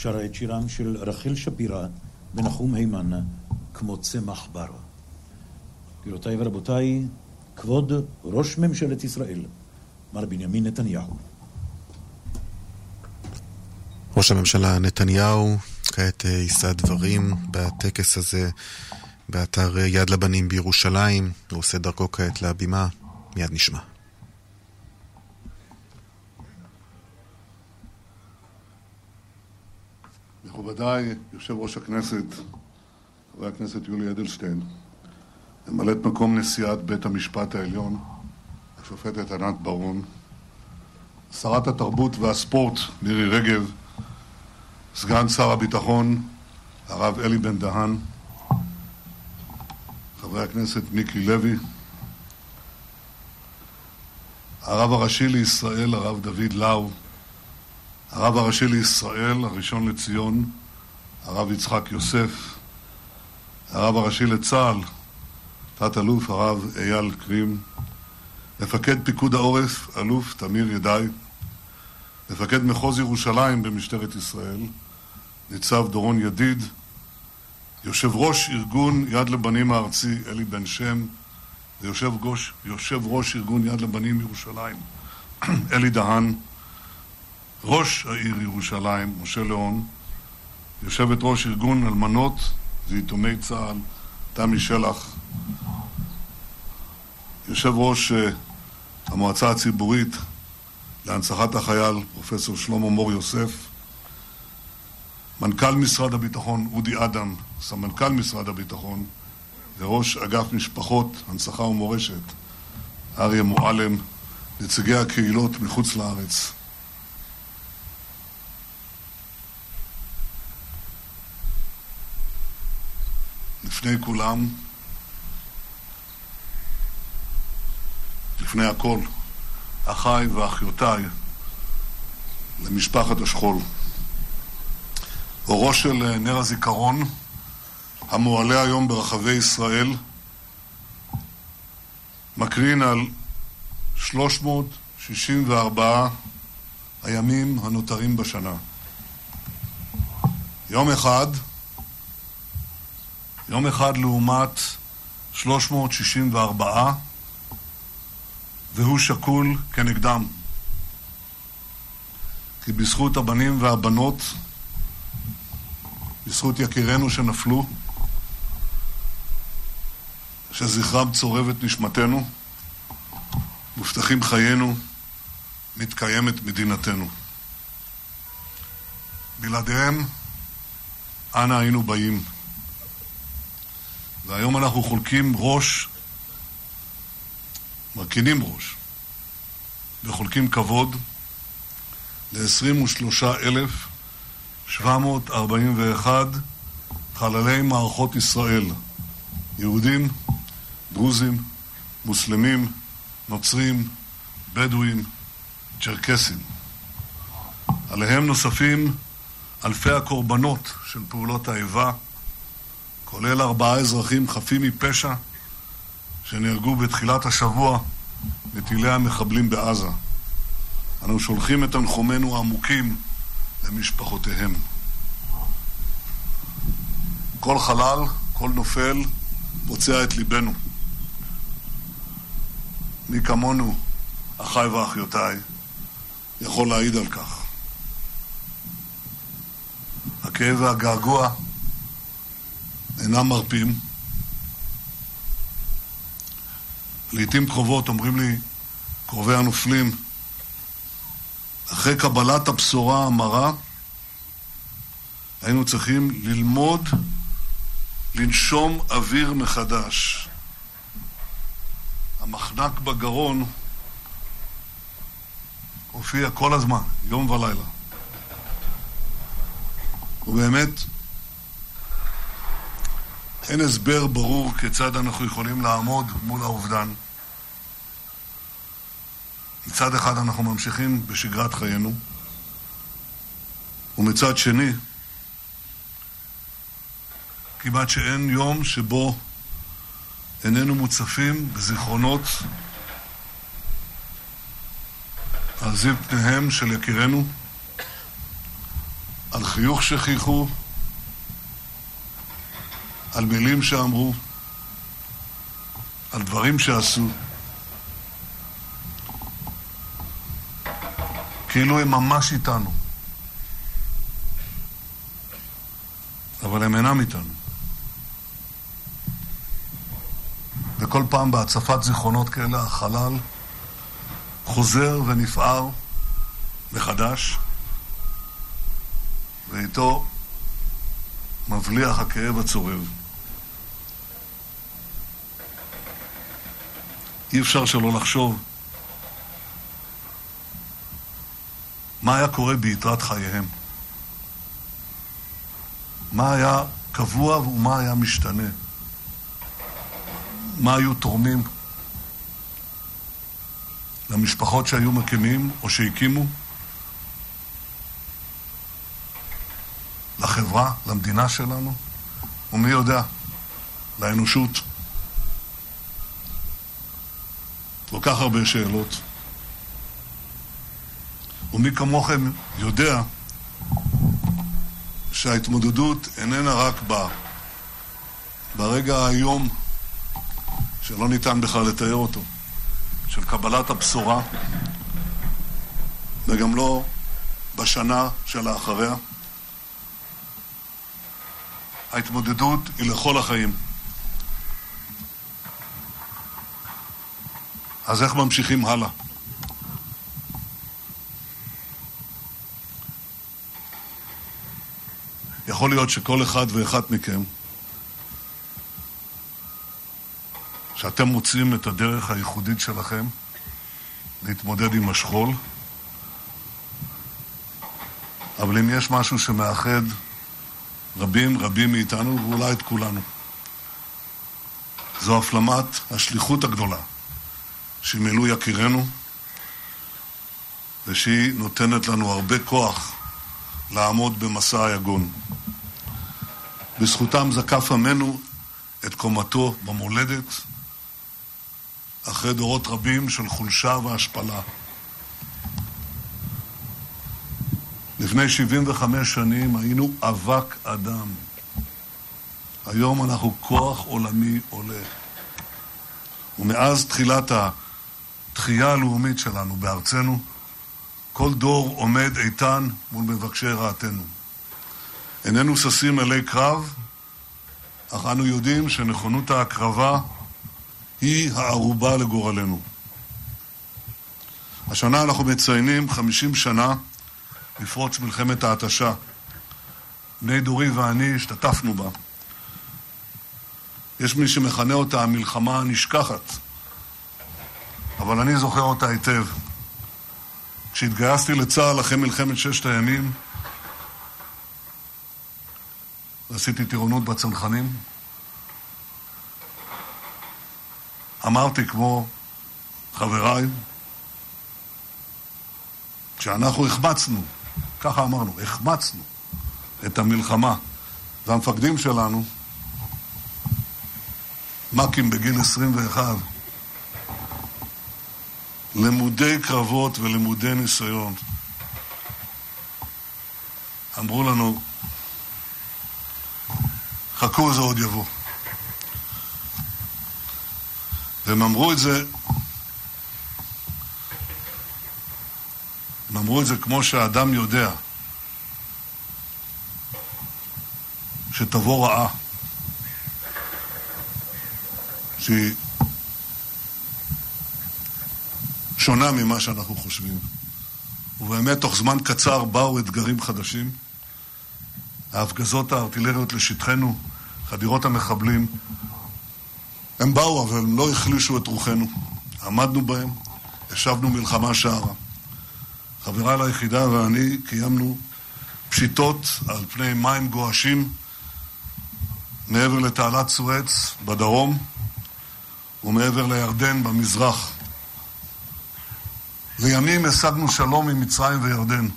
שרה את שירם של רחל שפירא ונחום הימן, כמו צמח בר. גבירותיי ורבותיי, כבוד ראש ממשלת ישראל, מר בנימין נתניהו. ראש הממשלה נתניהו כעת אה, יישא דברים בטקס הזה באתר אה, יד לבנים בירושלים. הוא עושה דרכו כעת לבימה, מיד נשמע. מכובדיי, יושב ראש הכנסת, חבר הכנסת יולי אדלשטיין, ממלאת מקום נשיאת בית המשפט העליון, השופטת ענת ברון, שרת התרבות והספורט מירי רגב, סגן שר הביטחון הרב אלי בן דהן, חברי הכנסת מיקי לוי, הרב הראשי לישראל הרב דוד לאו, הרב הראשי לישראל, הראשון לציון, הרב יצחק יוסף, הרב הראשי לצה"ל, תת-אלוף הרב אייל קרים, מפקד פיקוד העורף, אלוף תמיר ידעי, מפקד מחוז ירושלים במשטרת ישראל, ניצב דורון ידיד, יושב ראש ארגון יד לבנים הארצי אלי בן שם ויושב ראש, ראש ארגון יד לבנים ירושלים אלי דהן, ראש העיר ירושלים, משה ליאון, יושבת ראש ארגון אלמנות ויתומי צה"ל, תמי שלח, יושב ראש uh, המועצה הציבורית להנצחת החייל, פרופסור שלמה מור יוסף, מנכ"ל משרד הביטחון אודי אדם, סמנכ"ל משרד הביטחון וראש אגף משפחות, הנצחה ומורשת אריה מועלם, נציגי הקהילות מחוץ לארץ, לפני כולם, לפני הכל, אחיי ואחיותיי למשפחת השכול. אורו של נר הזיכרון המועלה היום ברחבי ישראל מקרין על 364 הימים הנותרים בשנה. יום אחד, יום אחד לעומת 364, והוא שקול כנגדם. כי בזכות הבנים והבנות, בזכות יקירינו שנפלו, שזכרם צורב את נשמתנו, מובטחים חיינו, מתקיימת מדינתנו. בלעדיהם, אנה היינו באים. והיום אנחנו חולקים ראש, מרכינים ראש, וחולקים כבוד ל-23,741 חללי מערכות ישראל, יהודים, דרוזים, מוסלמים, נוצרים, בדואים, צ'רקסים. עליהם נוספים אלפי הקורבנות של פעולות האיבה, כולל ארבעה אזרחים חפים מפשע שנהרגו בתחילת השבוע בטילי המחבלים בעזה. אנו שולחים את תנחומינו העמוקים למשפחותיהם. כל חלל, כל נופל, פוצע את ליבנו. מי כמונו, אחיי ואחיותיי, יכול להעיד על כך. הכאב והגעגוע אינם מרפים. לעתים קרובות אומרים לי קרובי הנופלים, אחרי קבלת הבשורה המרה, היינו צריכים ללמוד לנשום אוויר מחדש. המחנק בגרון הופיע כל הזמן, יום ולילה. ובאמת, אין הסבר ברור כיצד אנחנו יכולים לעמוד מול האובדן. מצד אחד אנחנו ממשיכים בשגרת חיינו, ומצד שני, כמעט שאין יום שבו איננו מוצפים בזיכרונות על זיו פניהם של יקירנו, על חיוך שחייכו, על מילים שאמרו, על דברים שעשו. כאילו הם ממש איתנו. אבל הם אינם איתנו. וכל פעם בהצפת זיכרונות כאלה החלל חוזר ונפער מחדש, ואיתו מבליח הכאב הצורב. אי אפשר שלא לחשוב מה היה קורה ביתרת חייהם. מה היה קבוע ומה היה משתנה. מה היו תורמים למשפחות שהיו מקימים או שהקימו, לחברה, למדינה שלנו, ומי יודע, לאנושות. כל כך הרבה שאלות. ומי כמוכם יודע שההתמודדות איננה רק בה, ברגע האיום שלא ניתן בכלל לתאר אותו, של קבלת הבשורה, וגם לא בשנה שלאחריה. ההתמודדות היא לכל החיים. אז איך ממשיכים הלאה? יכול להיות שכל אחד ואחת מכם, שאתם מוצאים את הדרך הייחודית שלכם להתמודד עם השכול, אבל אם יש משהו שמאחד רבים רבים מאיתנו, ואולי את כולנו, זו הפלמת השליחות הגדולה שמילאו יקירנו, ושהיא נותנת לנו הרבה כוח לעמוד במסע היגון. בזכותם זקף עמנו את קומתו במולדת, אחרי דורות רבים של חולשה והשפלה. לפני 75 שנים היינו אבק אדם. היום אנחנו כוח עולמי עולה. ומאז תחילת התחייה הלאומית שלנו בארצנו, כל דור עומד איתן מול מבקשי רעתנו. איננו ששים אלי קרב, אך אנו יודעים שנכונות ההקרבה היא הערובה לגורלנו. השנה אנחנו מציינים 50 שנה לפרוץ מלחמת ההתשה. בני דורי ואני השתתפנו בה. יש מי שמכנה אותה המלחמה הנשכחת, אבל אני זוכר אותה היטב. כשהתגייסתי לצה"ל אחרי מלחמת ששת הימים, ועשיתי טירונות בצנחנים, אמרתי כמו חבריי, כשאנחנו החמצנו, ככה אמרנו, החמצנו את המלחמה, והמפקדים שלנו, מ"כים בגיל 21, למודי קרבות ולמודי ניסיון, אמרו לנו, חכו זה עוד יבוא. והם אמרו את זה, הם אמרו את זה כמו שהאדם יודע שתבוא רעה, שהיא שונה ממה שאנחנו חושבים. ובאמת, תוך זמן קצר באו אתגרים חדשים. ההפגזות הארטילריות לשטחנו, חדירות המחבלים, הם באו, אבל הם לא החלישו את רוחנו. עמדנו בהם, השבנו מלחמה שערה. חבריי ליחידה ואני קיימנו פשיטות על פני מים גועשים מעבר לתעלת סואץ בדרום ומעבר לירדן במזרח. לימים השגנו שלום עם מצרים וירדן.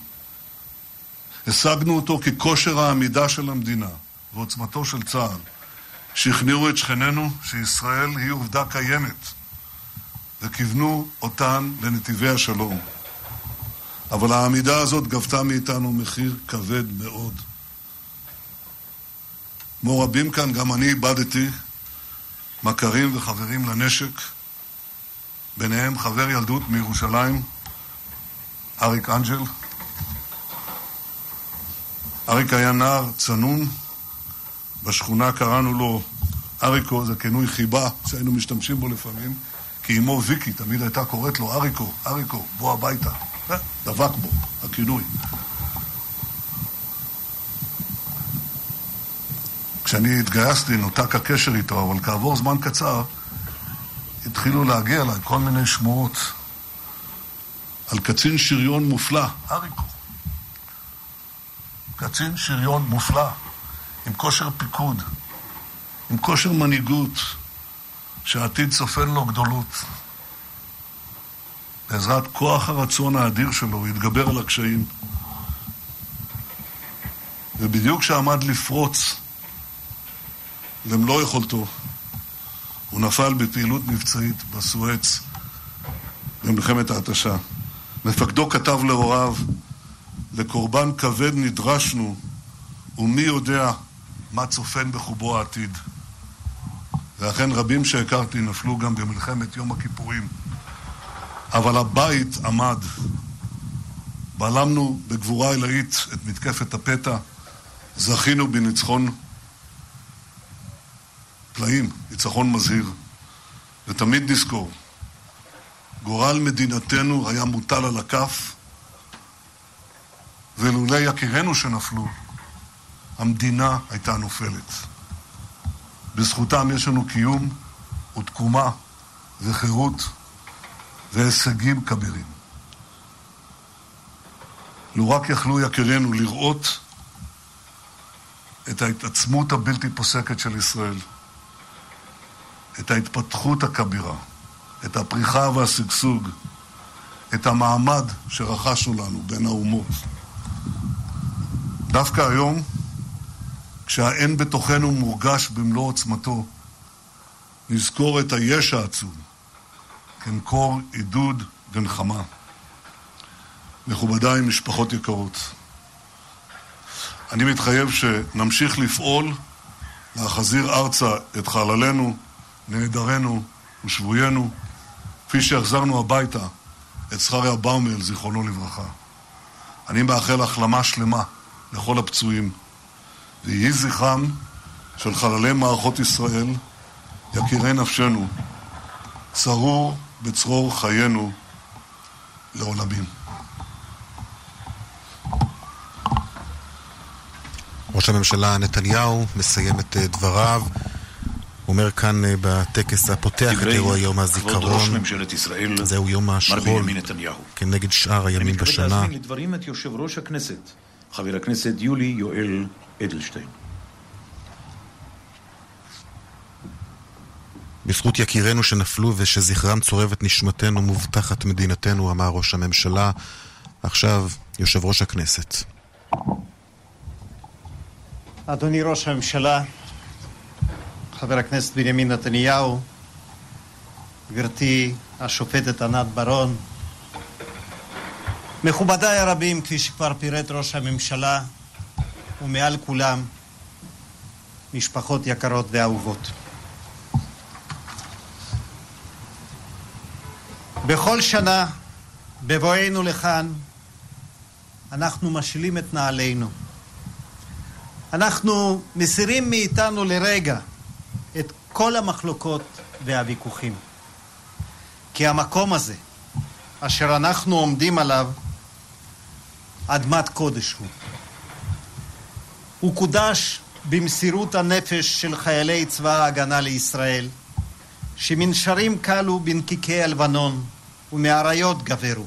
השגנו אותו כי כושר העמידה של המדינה ועוצמתו של צה"ל שכנעו את שכנינו שישראל היא עובדה קיימת וכיוונו אותן לנתיבי השלום. אבל העמידה הזאת גבתה מאיתנו מחיר כבד מאוד. כמו רבים כאן, גם אני איבדתי מכרים וחברים לנשק, ביניהם חבר ילדות מירושלים, אריק אנג'ל. אריק היה נער צנון, בשכונה קראנו לו אריקו, זה כינוי חיבה שהיינו משתמשים בו לפעמים, כי אמו ויקי תמיד הייתה קוראת לו אריקו, אריקו, בוא הביתה. דבק בו, הכינוי. כשאני התגייסתי נותק הקשר איתו, אבל כעבור זמן קצר התחילו להגיע אליי כל מיני שמועות על קצין שריון מופלא, אריקו. קצין שריון מופלא, עם כושר פיקוד, עם כושר מנהיגות, שהעתיד צופן לו גדולות. בעזרת כוח הרצון האדיר שלו הוא התגבר על הקשיים. ובדיוק כשעמד לפרוץ למלוא יכולתו, הוא נפל בפעילות מבצעית בסואץ במלחמת ההתשה. מפקדו כתב להוריו, לקורבן כבד נדרשנו, ומי יודע מה צופן בחובו העתיד. ואכן רבים שהכרתי נפלו גם במלחמת יום הכיפורים. אבל הבית עמד. בלמנו בגבורה עילאית את מתקפת הפתע, זכינו בניצחון פלאים, ניצחון מזהיר. ותמיד נזכור, גורל מדינתנו היה מוטל על הכף, ולולא יקירינו שנפלו, המדינה הייתה נופלת. בזכותם יש לנו קיום ותקומה וחירות. והישגים כבירים. לו רק יכלו יקירינו לראות את ההתעצמות הבלתי פוסקת של ישראל, את ההתפתחות הכבירה, את הפריחה והשגשוג, את המעמד שרכשנו לנו בין האומות. דווקא היום, כשהאין בתוכנו מורגש במלוא עוצמתו, נזכור את היש העצום כמקור עידוד ונחמה. מכובדיי, משפחות יקרות, אני מתחייב שנמשיך לפעול להחזיר ארצה את חללינו, נעדרינו ושבויינו, כפי שהחזרנו הביתה את זכריה באומל, זיכרונו לברכה. אני מאחל החלמה שלמה לכל הפצועים, ויהי זכרם של חללי מערכות ישראל, יקירי נפשנו, צרור בצרור חיינו לעולמים. ראש הממשלה נתניהו מסיים את אה, דבריו. אומר כאן אה, בטקס הפותח את אירוע יום הזיכרון. זהו יום השכול. כנגד שאר הימים בשנה. אני מתכבד להזמין לדברים את יושב ראש הכנסת, חבר הכנסת יולי יואל אדלשטיין. בזכות יקירינו שנפלו ושזכרם צורב את נשמתנו מובטחת מדינתנו, אמר ראש הממשלה. עכשיו, יושב ראש הכנסת. אדוני ראש הממשלה, חבר הכנסת בנימין נתניהו, גברתי השופטת ענת ברון, מכובדיי הרבים, כפי שכבר פירט ראש הממשלה, ומעל כולם, משפחות יקרות ואהובות. בכל שנה, בבואנו לכאן, אנחנו משילים את נעלינו. אנחנו מסירים מאיתנו לרגע את כל המחלוקות והוויכוחים. כי המקום הזה, אשר אנחנו עומדים עליו, אדמת קודש הוא. הוא קודש במסירות הנפש של חיילי צבא ההגנה לישראל, שמנשרים כלו בנקיקי הלבנון ומאריות גברו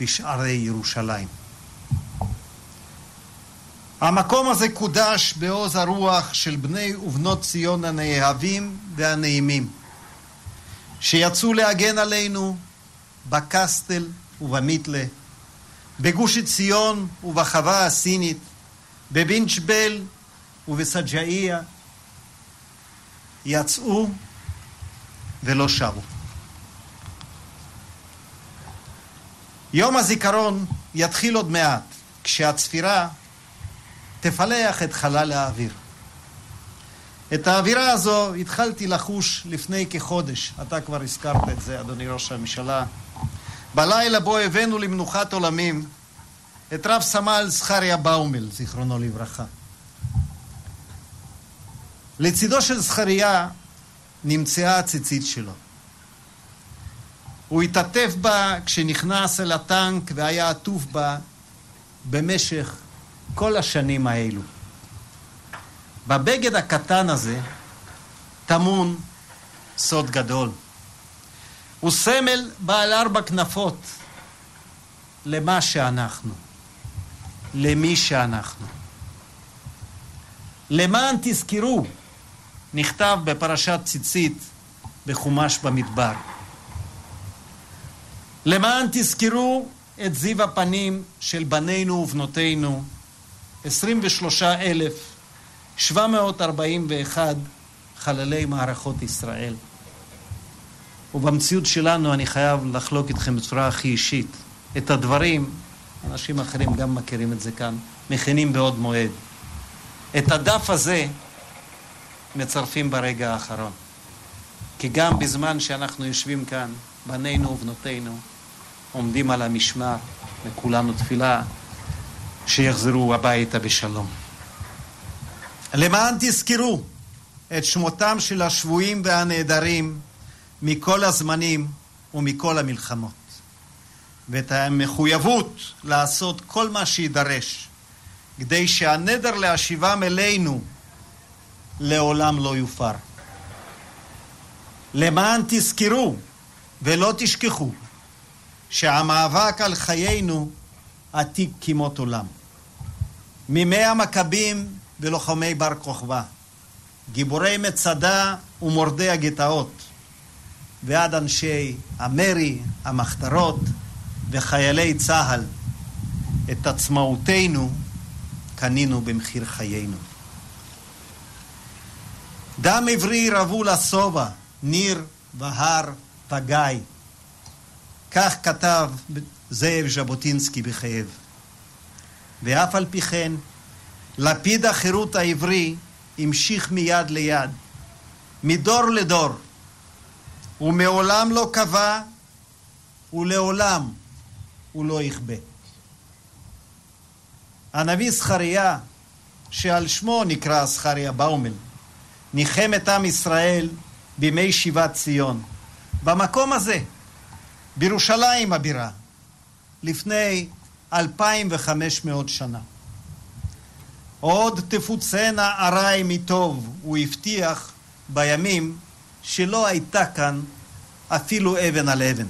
בשערי ירושלים. המקום הזה קודש בעוז הרוח של בני ובנות ציון הנאהבים והנעימים, שיצאו להגן עלינו בקסטל ובמיתלה, בגוש עציון ובחווה הסינית, בבינצ'בל ובסג'איה, יצאו ולא שבו. יום הזיכרון יתחיל עוד מעט, כשהצפירה תפלח את חלל האוויר. את האווירה הזו התחלתי לחוש לפני כחודש, אתה כבר הזכרת את זה, אדוני ראש הממשלה. בלילה בו הבאנו למנוחת עולמים את רב סמל זכריה באומל, זיכרונו לברכה. לצידו של זכריה נמצאה הציצית שלו. הוא התעטף בה כשנכנס אל הטנק והיה עטוף בה במשך כל השנים האלו. בבגד הקטן הזה טמון סוד גדול. הוא סמל בעל ארבע כנפות למה שאנחנו, למי שאנחנו. למען תזכרו, נכתב בפרשת ציצית בחומש במדבר. למען תזכרו את זיו הפנים של בנינו ובנותינו 23,741 חללי מערכות ישראל. ובמציאות שלנו אני חייב לחלוק איתכם בצורה הכי אישית. את הדברים, אנשים אחרים גם מכירים את זה כאן, מכינים בעוד מועד. את הדף הזה מצרפים ברגע האחרון. כי גם בזמן שאנחנו יושבים כאן, בנינו ובנותינו עומדים על המשמר, וכולנו תפילה שיחזרו הביתה בשלום. למען תזכרו את שמותם של השבויים והנעדרים מכל הזמנים ומכל המלחמות, ואת המחויבות לעשות כל מה שידרש כדי שהנדר להשיבם אלינו לעולם לא יופר. למען תזכרו ולא תשכחו שהמאבק על חיינו עתיק כמות עולם. מימי המכבים ולוחמי בר כוכבא, גיבורי מצדה ומורדי הגטאות, ועד אנשי המרי, המחתרות וחיילי צה"ל, את עצמאותנו קנינו במחיר חיינו. דם עברי רבו לשובע, ניר והר פגאי. כך כתב זאב ז'בוטינסקי בכאב. ואף על פי כן, לפיד החירות העברי המשיך מיד ליד, מדור לדור, ומעולם לא קבע ולעולם הוא לא יכבה. הנביא זכריה, שעל שמו נקרא זכריה באומל, ניחם את עם ישראל בימי שיבת ציון, במקום הזה, בירושלים הבירה, לפני 2,500 שנה. עוד תפוצנה ערי מטוב, הוא הבטיח בימים שלא הייתה כאן אפילו אבן על אבן.